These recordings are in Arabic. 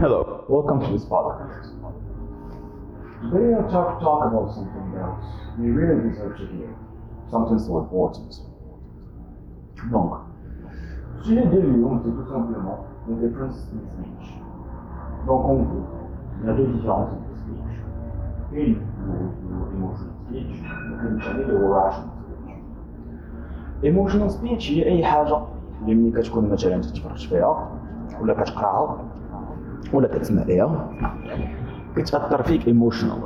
Hello, welcome to this podcast. Today I'll talk, talk about something that we really deserve to hear. Something so important. Donc, le sujet de Lyon, c'est tout simplement the difference in speech. Donc, en gros, il y a deux différences entre speech. Une, le emotional speech, وكاين الثاني اللي هو rational speech. Emotional speech هي أي حاجة اللي ملي كتكون مثلا تتفرج فيها ولا كتقراها ولا كتسمع ليها كتاثر فيك emotional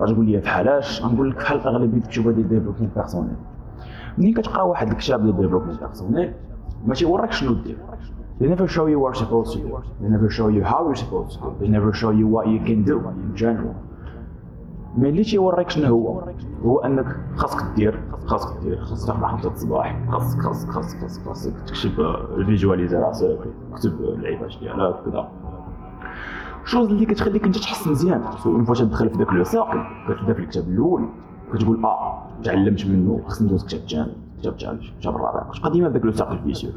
غتقول لي بحالاش غنقول لك بحال اغلبيه الكتب ديال développement personnel ملي كتقرا واحد الكتاب ديال développement personnel ما تيوريك شنو دير They never show you what you're supposed to do. They never show you how you're supposed to do. They never show you what you can do in general. mais اللي تيوريك شنو هو هو انك خاصك دير خاصك دير خاصك تقرا خمسة الصباح خاصك خاصك خاصك خاصك خاصك تكتب visualiser راسك تكتب les objectifs ديالك كذا les choses اللي كتخليك انت تحس مزيان. une fois تدخل في ذاك le cercle كتبدا في الكتاب الأول كتقول آه تعلمت منه خصني ندوز كتاب ثاني كتاب ثالث كتاب الرابع كتبقى ديما في ذاك le cercle vicieux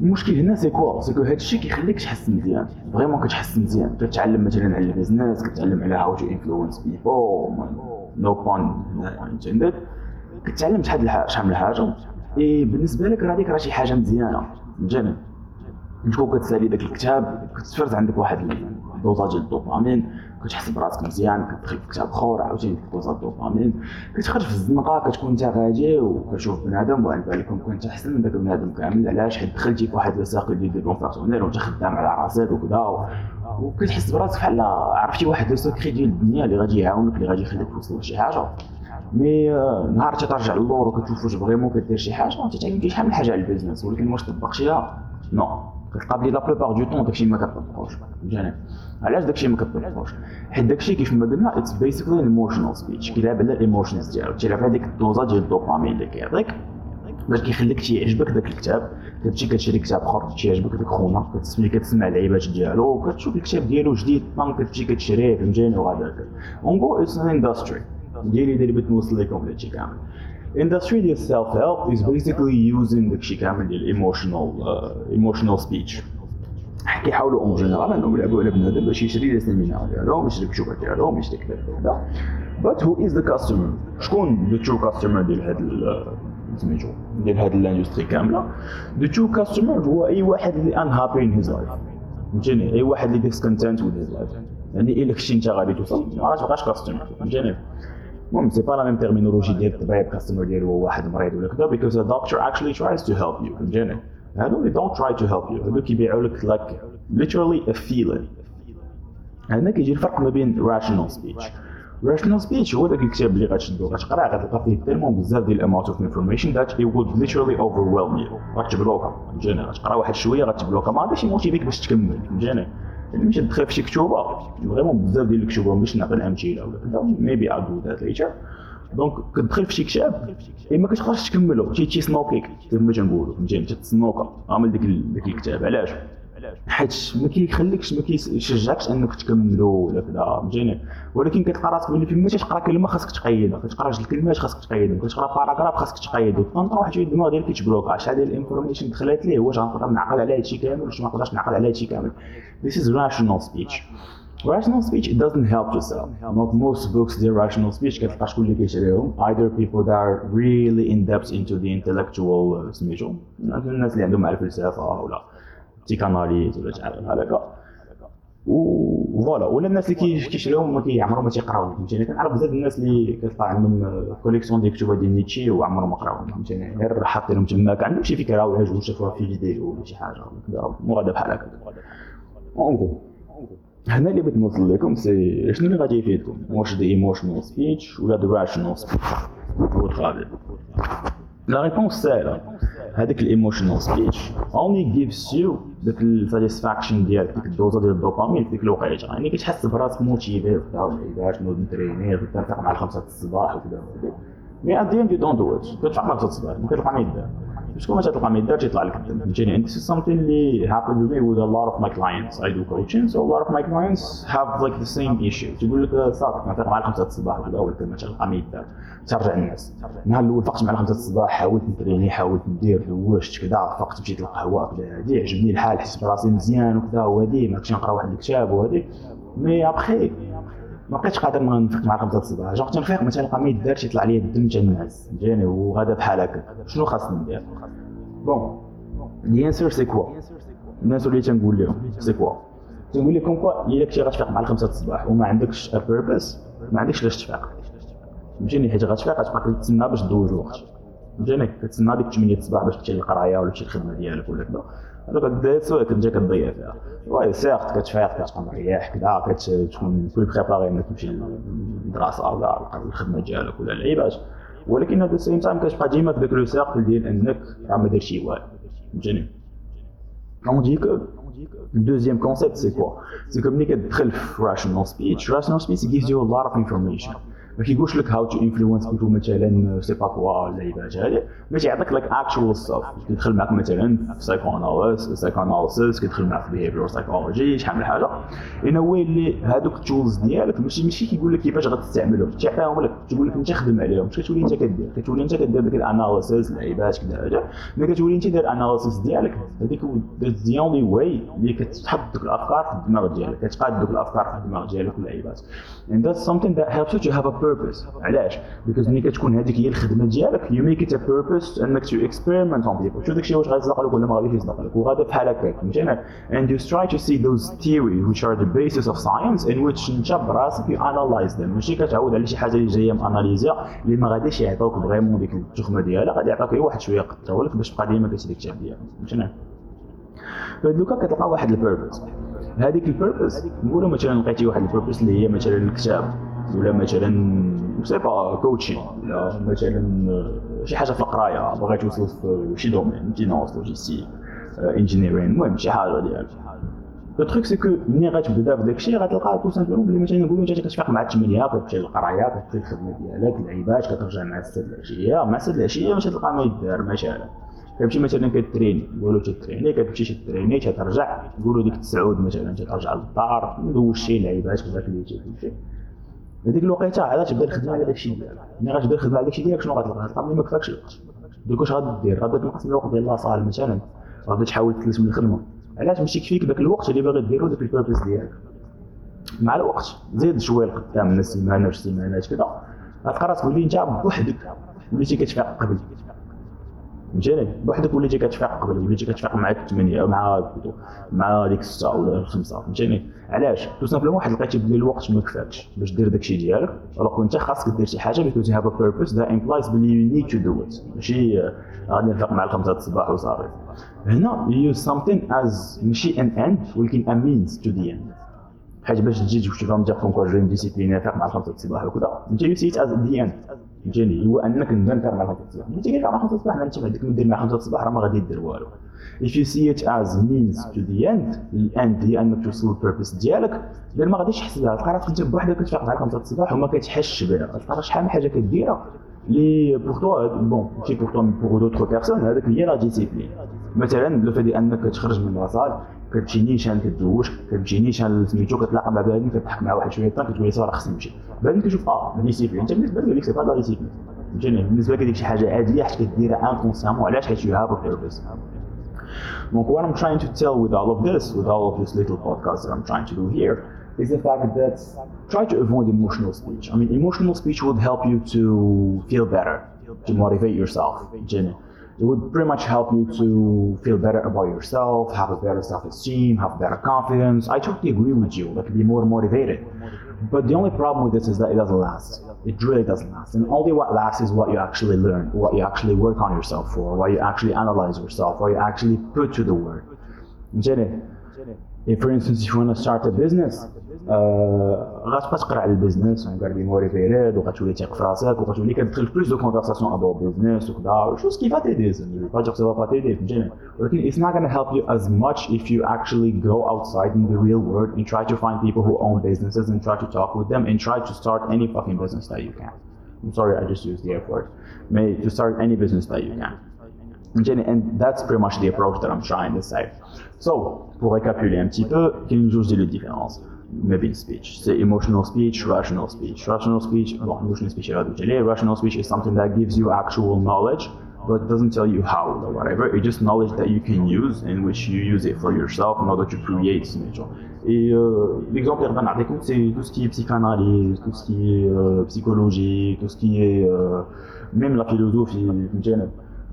المشكل هنا c'est quoi c'est que هذا الشيء كيخليك تحس مزيان. vraiment كتحس مزيان. كتعلم مثلا على ال business كتعلم على how to influence people no pun intended كتعلم شحال شحال من الحاجة اي بالنسبة لك هذيك راه شي حاجة مزيانة. فهمتني تكون كتسالي داك الكتاب كتفرز عندك واحد ال dosage ديال الدوبامين كتحس براسك مزيان كتدخل في كتاب أخر عاوتاني dosage الدوبامين. كتخرج في الزنقة كتكون انت غادي وكتشوف بنادم وعن بالك كنت أحسن من ذاك بنادم كامل. علاش؟ حيت دخلتي في واحد ال cycle ديال développement وانت خدام على راسك وكذا وكتحس براسك بحال عرفتي واحد le secret ديال الدنيا اللي غادي يعاونك اللي غادي يخليك توصل لشي حاجة. mais نهار ترجع للور وكتشوف واش vraiment كدير شي حاجة تتعلم شحال من حاجة على ال business ولكن واش طبقتيها؟ no. كتلقى la plupart du temps داكشي ما كتطبقوش فهمتني علاش داكشي ما كتطبقوش حيت داكشي كيف ما قلنا it's basically emotional speech كيلعب على ال emotions ديالو. تيلعب على ديك الدوزا ديال الدوبامين اللي كيعطيك باش كيخليك تيعجبك داك الكتاب. كتمشي كتشري كتاب آخر تيعجبك داك خونا. كتسمي كتسمع اللعيبات ديالو وكتشوف الكتاب ديالو جديد. كتمشي كتشريه فهمتيني؟ وهذاك en gros it's an industry ديالي اللي بغيت نوصل لكم هادشي كامل. Industry ديال self help is basically using داكشي كامل ديال emotional uh, emotional speech. كيحاولوا en général انهم يلعبوا على بنادم باش يشري les séminaires ديالهم يشري الكتب ديالهم يشري كذا كذا but who is the customer شكون the true customer ديال هاد سميتو ديال هاد ال industry كاملة؟ The true customer هو أي واحد اللي unhappy in his life. فهمتيني أي واحد اللي discontent with his life. يعني الا كنتي أنت غادي توصل؟ ما غاتبقاش customer فهمتيني المهم c'est pas la même terminologie ديال الطبيب customer ديالو واحد مريض ولا كذا because the doctor actually tries to help you فهمتيني هادو they don't try to help you هادو كيبيعوا لك like literally a feeling هنا كيجي الفرق ما بين rational speech. Rational speech هو داك الكتاب اللي غتشدو غتقرا غتلقى فيه vraiment بزاف ديال ال amount of information that it would literally overwhelm you. غتبلوكا فهمتيني غتقرأ واحد شوية غتبلوكا ما غاديش يموتيفيك باش تكمل فهمتيني مشي تدخل في شي كتوبة. vraiment بزاف ديال الكتوبة باش نعطي الامثله ولا كذا maybe I'll do that later. donc كتدخل في شي كتاب اي ما كتقدرش تكملو تي تي سنوكيك كما تنقولوا. فهمتيني؟ تتسنوكا عامل ديك ديك الكتاب علاش؟ حيت ما كيخليكش ما كيشجعكش انك تكملو ولا كذا فهمتيني؟ ولكن كتلقى راسك ملي فين ما تقرا كلمة خاصك تقيدها كتقرا جوج الكلمات خاصك تقيدهم كتقرا paragraphe خاصك تقيدو تنطر واحد شوية الدماغ ديالك كيتبلوكا شحال ديال ال information دخلت ليه؟ واش غنقدر نعقل على هادشي كامل؟ واش ما نقدرش نعقل على هادشي كامل؟ This is rational speech. Rational speech it doesn't help yourself not most books ديال rational speech. كتلقى شكون اللي كيشريهم either people that are really in depth into the intellectual سميتو الناس اللي عندهم الفلسفه ولا تيكاناليز ولا تعرف بحال هكا. و voilà ولا الناس اللي كيشريوهم ما كيعمرهم ما تيقراو فهمتيني كنعرف بزاف الناس اللي كتلقى عندهم collection ديال الكتب ديال نيتشي وعمرهم ما قراوهم فهمتيني غير حاطينهم تماك عندهم شي فكرة ولا جوج شافوها في فيديو ولا شي حاجة كذا مغادة بحال هكا. en gros هنا اللي بغيت نوصل لكم c'est شنو اللي غادي يفيدكم؟ واش the emotional speech ولا the rational speech la réponse سهله هذيك ال emotional speech. only gives you ديك ال satisfaction ديالك ديك الدوزة ديال الدوبامين في ديك الوقيتة. يعني كتحس براسك motivé باش نوض نتريني ترتاح مع الخمسة الصباح وكذا. mais at the end you don't do it كتفرق خمسة الصباح ما كتلقى ما يدار. شكون ما تلقى ما يدار تيطلع لك؟ this is something اللي happened to me with a lot of my clients. I do coaching so a lot of my clients have like the same issue. تقول لك صافي مثلا مع الخمسة الصباح ولا اول كلمه تلقى ما يدار ترجع الناس النهار الأول فقت مع الخمسة الصباح حاولت نتريني حاولت ندير دوشت كذا فقت مشيت للقهوه كذا هادي عجبني الحال حسيت براسي مزيان وكذا وهادي ما كنتش نقرا واحد الكتاب وهادي. mais après ما بقيتش قادر نفيق مع الخمسة الصباح. جونغ تنفيق ما تلقى ما يدارش يطلع لي الدم الناس فهمتيني وغادا بحال هكا. شنو خاصني ندير؟ bon لي c'est quoi الناس اللي تنقول لهم c'est quoi تنقول لكم quoi إلا كنتي غتفيق مع الخمسة الصباح وما عندكش purpose ما عندكش علاش تفيق. فهمتيني حيت غتفيق غتبقى تسنى باش دوز الوقت. فهمتيني كتسنى ديك 8 الصباح باش تمشي للقراية ولا تمشي للخدمة ديالك ولا كذا. هذوك الديت سوا كتجي كتضيع فيها. واي سيغت كتفيق كتبقى مريح كذا كتكون كل بريباري انك تمشي للدراسه ولا الخدمة ديالك ولا العيبات ولكن هذا السيم تايم كتبقى ديما في ذاك لو سيركل ديال إنك راه ما درتي والو فهمتني؟ On dit que le deuxième concept, c'est quoi? C'est comme ملي كتدخل في rational speech. Rational speech gives you a lot of information. ما كيقولش لك هاو تو انفلونس بيبل مثلا سي با كوا اللعيبات هذه ما تيعطيك لك actual stuff كيدخل معك مثلا في psychoanalys psychoanalysis كيدخل معك في behavior psychology شحال من حاجة. and هو اللي هذوك ال tools ديالك ماشي ماشي كيقول لك كيفاش غتستعملهم تيعطيهم لك تقول لك أنت خدم عليهم. كتولي أنت كدير. كتولي أنت كدير ديك ال analysis اللعيبات كذا هذا ملي كتولي أنت دير ال analysis ديالك هذيك the only way اللي كتحط دوك الأفكار في الدماغ ديالك. كتقاد دوك الأفكار في الدماغ ديالك واللعيبات and that's something that helps you to have a purpose. علاش؟ because ملي كتكون هذيك هي الخدمة ديالك you make it a purpose انك to experiment on people شوف داكشي واش غيصدق لك ولا ما غاديش يصدق لك وغادا بحال هكاك فهمتينا and you try to see those theories which are the basis of science in which انت براسك you analyze them. ماشي كتعود على شي حاجة اللي جاية ماناليزيا اللي ما غاديش يعطوك vraiment ديك التخمة ديالها غادي يعطوك غير واحد شوية قطره لك باش تبقى ديما كتشري الكتاب ديالك. فهمتينا فدوكا كتلقى واحد ال purpose هذيك ال purpose نقولوا مثلا لقيتي واحد ال purpose اللي هي مثلا الكتاب. ولا مثلا c'est pas coaching ولا مثلا شي حاجة في القرايه باغي توصل في شي domaine finance logistique engineering المهم شي حاجة ديال. le truc c'est que ملي غتبدا في داك الشيء غتلقى tout simplement بلي مثلا نقولوا انت كتفيق مع الثمانيه كتمشي للقرايه كتمشي للخدمه ديالك اللعيبات كترجع مع السد العشية مع السد العشية باش تلقى ما يدار شاء كتمشي مثلا كتريني نقولوا تتريني كتمشي تتريني تترجع نقولوا ديك التسعود مثلا ترجع للدار ندوز شي لعيبات كذاك اللي تمشي هذيك الوقيته عاد تبدا الخدمه على داك الشيء ديالك ملي غتبدا الخدمه على داك الشيء ديالك شنو غتلقى غتلقى ما كفاكش الوقت دوك واش غادي دير. غادي تنقص الوقت ديال la salle مثلا. غادي تحاول تفلس من الخدمة. علاش ماشي كفيك ذاك الوقت اللي باغي ديرو داك ال purpose ديالك؟ مع الوقت. زيد شوية القدام من السيمانه وش سيمانات كذا. غتلقى راسك ولي انت بوحدك وليتي كتفيق قبل. فهمتيني بوحدك وليتي كتفيق قبل وليتي كتفيق مع الثمانية مع مع ديك السته ولا الخمسه فهمتيني علاش؟ tout simplement واحد لقيتي بلي الوقت ما كفاكش باش دير داكشي ديالك alors انت خاصك دير شي حاجة because have a purpose that implies بلي you need to do it ماشي غادي نفيق مع الخمسة الصباح وصافي. هنا you something as ماشي an end ولكن a means to the end حيت باش تجي تفهم دير كونكور جوين discipline فيق مع الخمسة الصباح وكذا. انت you see it as the end فهمتيني هو أنك فيق مع الخمسه الصباح ملي تيجي مع الخمسه الصباح أنت بعدك ندير مع الخمسه الصباح راه ما غادي دير والو. If you see it as means to the end ال end هي أنك توصل لل purpose ديالك لأن ما غاديش تحس بها تلقى راسك أنت بوحدك كتفيق مع خمسة الصباح وما كتحسش بها. تلقى شحال من حاجة كديرها. لي pour toi bon ماشي pour toi pour d'autres personnes هذاك هي la discipline مثلا le fait de انك تخرج من la salle كتمشي نيشان كدوش كتمشي نيشان سميتو كتلاقى مع بنادم كتضحك مع واحد شوية طون كتقول صراحة خصني نمشي بنادم كيشوف آه discipline انت بالنسبة لك c'est pas la discipline فهمتيني بالنسبة لك ديك شي حاجة عاديه حيت كديرها inconsciemment علاش حيت you have What I'm trying to tell with all of this, with all of these little podcasts that I'm trying to do here, is the fact that try to avoid emotional speech. I mean, emotional speech would help you to feel better, to motivate yourself, Jenny. It would pretty much help you to feel better about yourself, have a better self-esteem, have better confidence. I totally agree with you. Like be more motivated. But the only problem with this is that it doesn't last. It really doesn't last. And only what lasts is what you actually learn, what you actually work on yourself for, what you actually analyze yourself, what you actually put to the word. Jenny, if for instance if you want to start a business غتبقى تقرا على البيزنس وغادي موريفيريد وغتولي تيق في راسك وغتولي كتدخل بلوس دو كونفرساسيون ابو بيزنس وكذا شوز كي فاتيدي زعما با دير سي با تيدي فهمتيني ولكن it's not gonna help you as much if you actually go outside in the real world and try to find people who own businesses and try to talk with them and try to start any fucking business that you can I'm sorry I just used the F word may to start any business that you can And that's pretty much the approach that I'm trying to say. So, pour récapituler un petit peu, il y a une jauge de différence. Maybe speech. C'est emotional speech, rational speech. Rational speech, bon, emotional speech, rational speech is something that gives you actual knowledge, but doesn't tell you how or whatever. It's just knowledge that you can use in which you use it for yourself in order to create. Et euh, l'exemple que je vais c'est tout ce qui est psychanalyse, tout ce qui est euh, psychologie, tout ce qui est euh, même la philosophie,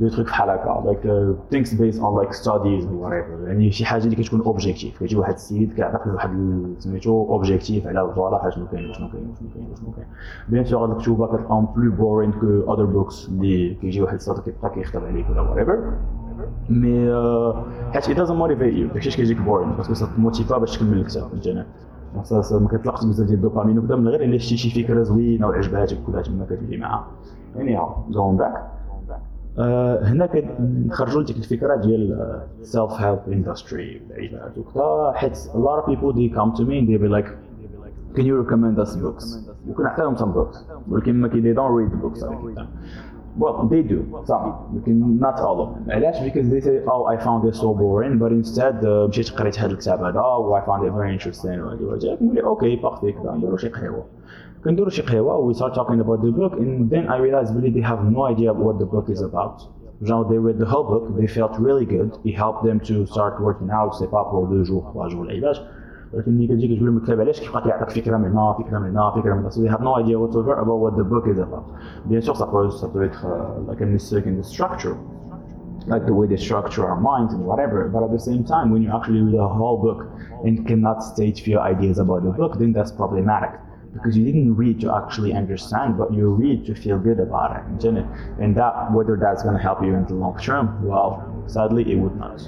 des trucs بحال هكا like things based on like studies whatever. يعني شي حاجة اللي كتكون objectif كيجي واحد السيد كيعطيك واحد سميتو objectif على voilà شنو كاين وشنو كاين وشنو كاين وشنو كاين. bien sûr هاد الكتوبة كتلقاهم plus boring que other books اللي كيجي واحد السيد كيبقى كيخطب عليك ولا whatever. mais حيت it doesn't motivate you. داكشي كيجيك boring parce que ça باش تكمل الكتاب فهمتيني ما كتلقاش بزاف ديال الدوبامين وكذا من غير إلا شتي شي فكرة زوينة وعجباتك وكذا تما كتمشي معاها. هاو جون باك آه، هنا كنخرجوا لديك الفكره ديال سيلف هيلب اندستري بعيدات وكذا حيت a lot of people they come to me and they be like can you recommend us books وكنعطيهم some books ولكن ما they don't read the books Well, they do some, not all of them. علاش? Because they say, oh, I found this so boring, but instead مشيت قريت هذا الكتاب هذا, oh, I found it very interesting. نقول اوكي بارفي كذا نديرو شي قهوه. كنديرو شي قهوه we start talking about the book and then I realized really they have no idea what the book is about genre they read the whole book they felt really good it helped them to start working out سي با بور دو جور تخوا جور لعيباش ولكن ملي كتجي كتقول لهم الكتاب علاش كيبقى كيعطيك فكره من هنا فكره من هنا فكره من هنا so they have no idea whatsoever about what the book is about bien sûr ça peut ça peut être uh, like a mistake in the structure like the way they structure our minds and whatever. But at the same time, when you actually read a whole book and cannot state few ideas about the book, then that's problematic because you didn't read to actually understand, but you read to feel good about it, it? And that, whether that's going to help you in the long term, well, sadly, it would not.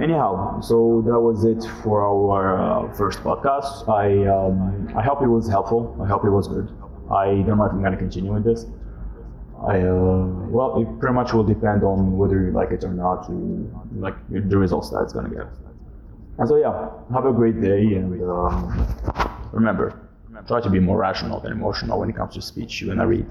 Anyhow, so that was it for our uh, first podcast. I um, I hope it was helpful. I hope it was good. I don't know if I'm going to continue with this. I uh, well, it pretty much will depend on whether you like it or not, to, like the results that it's going to get. And so yeah, have a great day, and um, remember try to be more rational than emotional when it comes to speech when I read.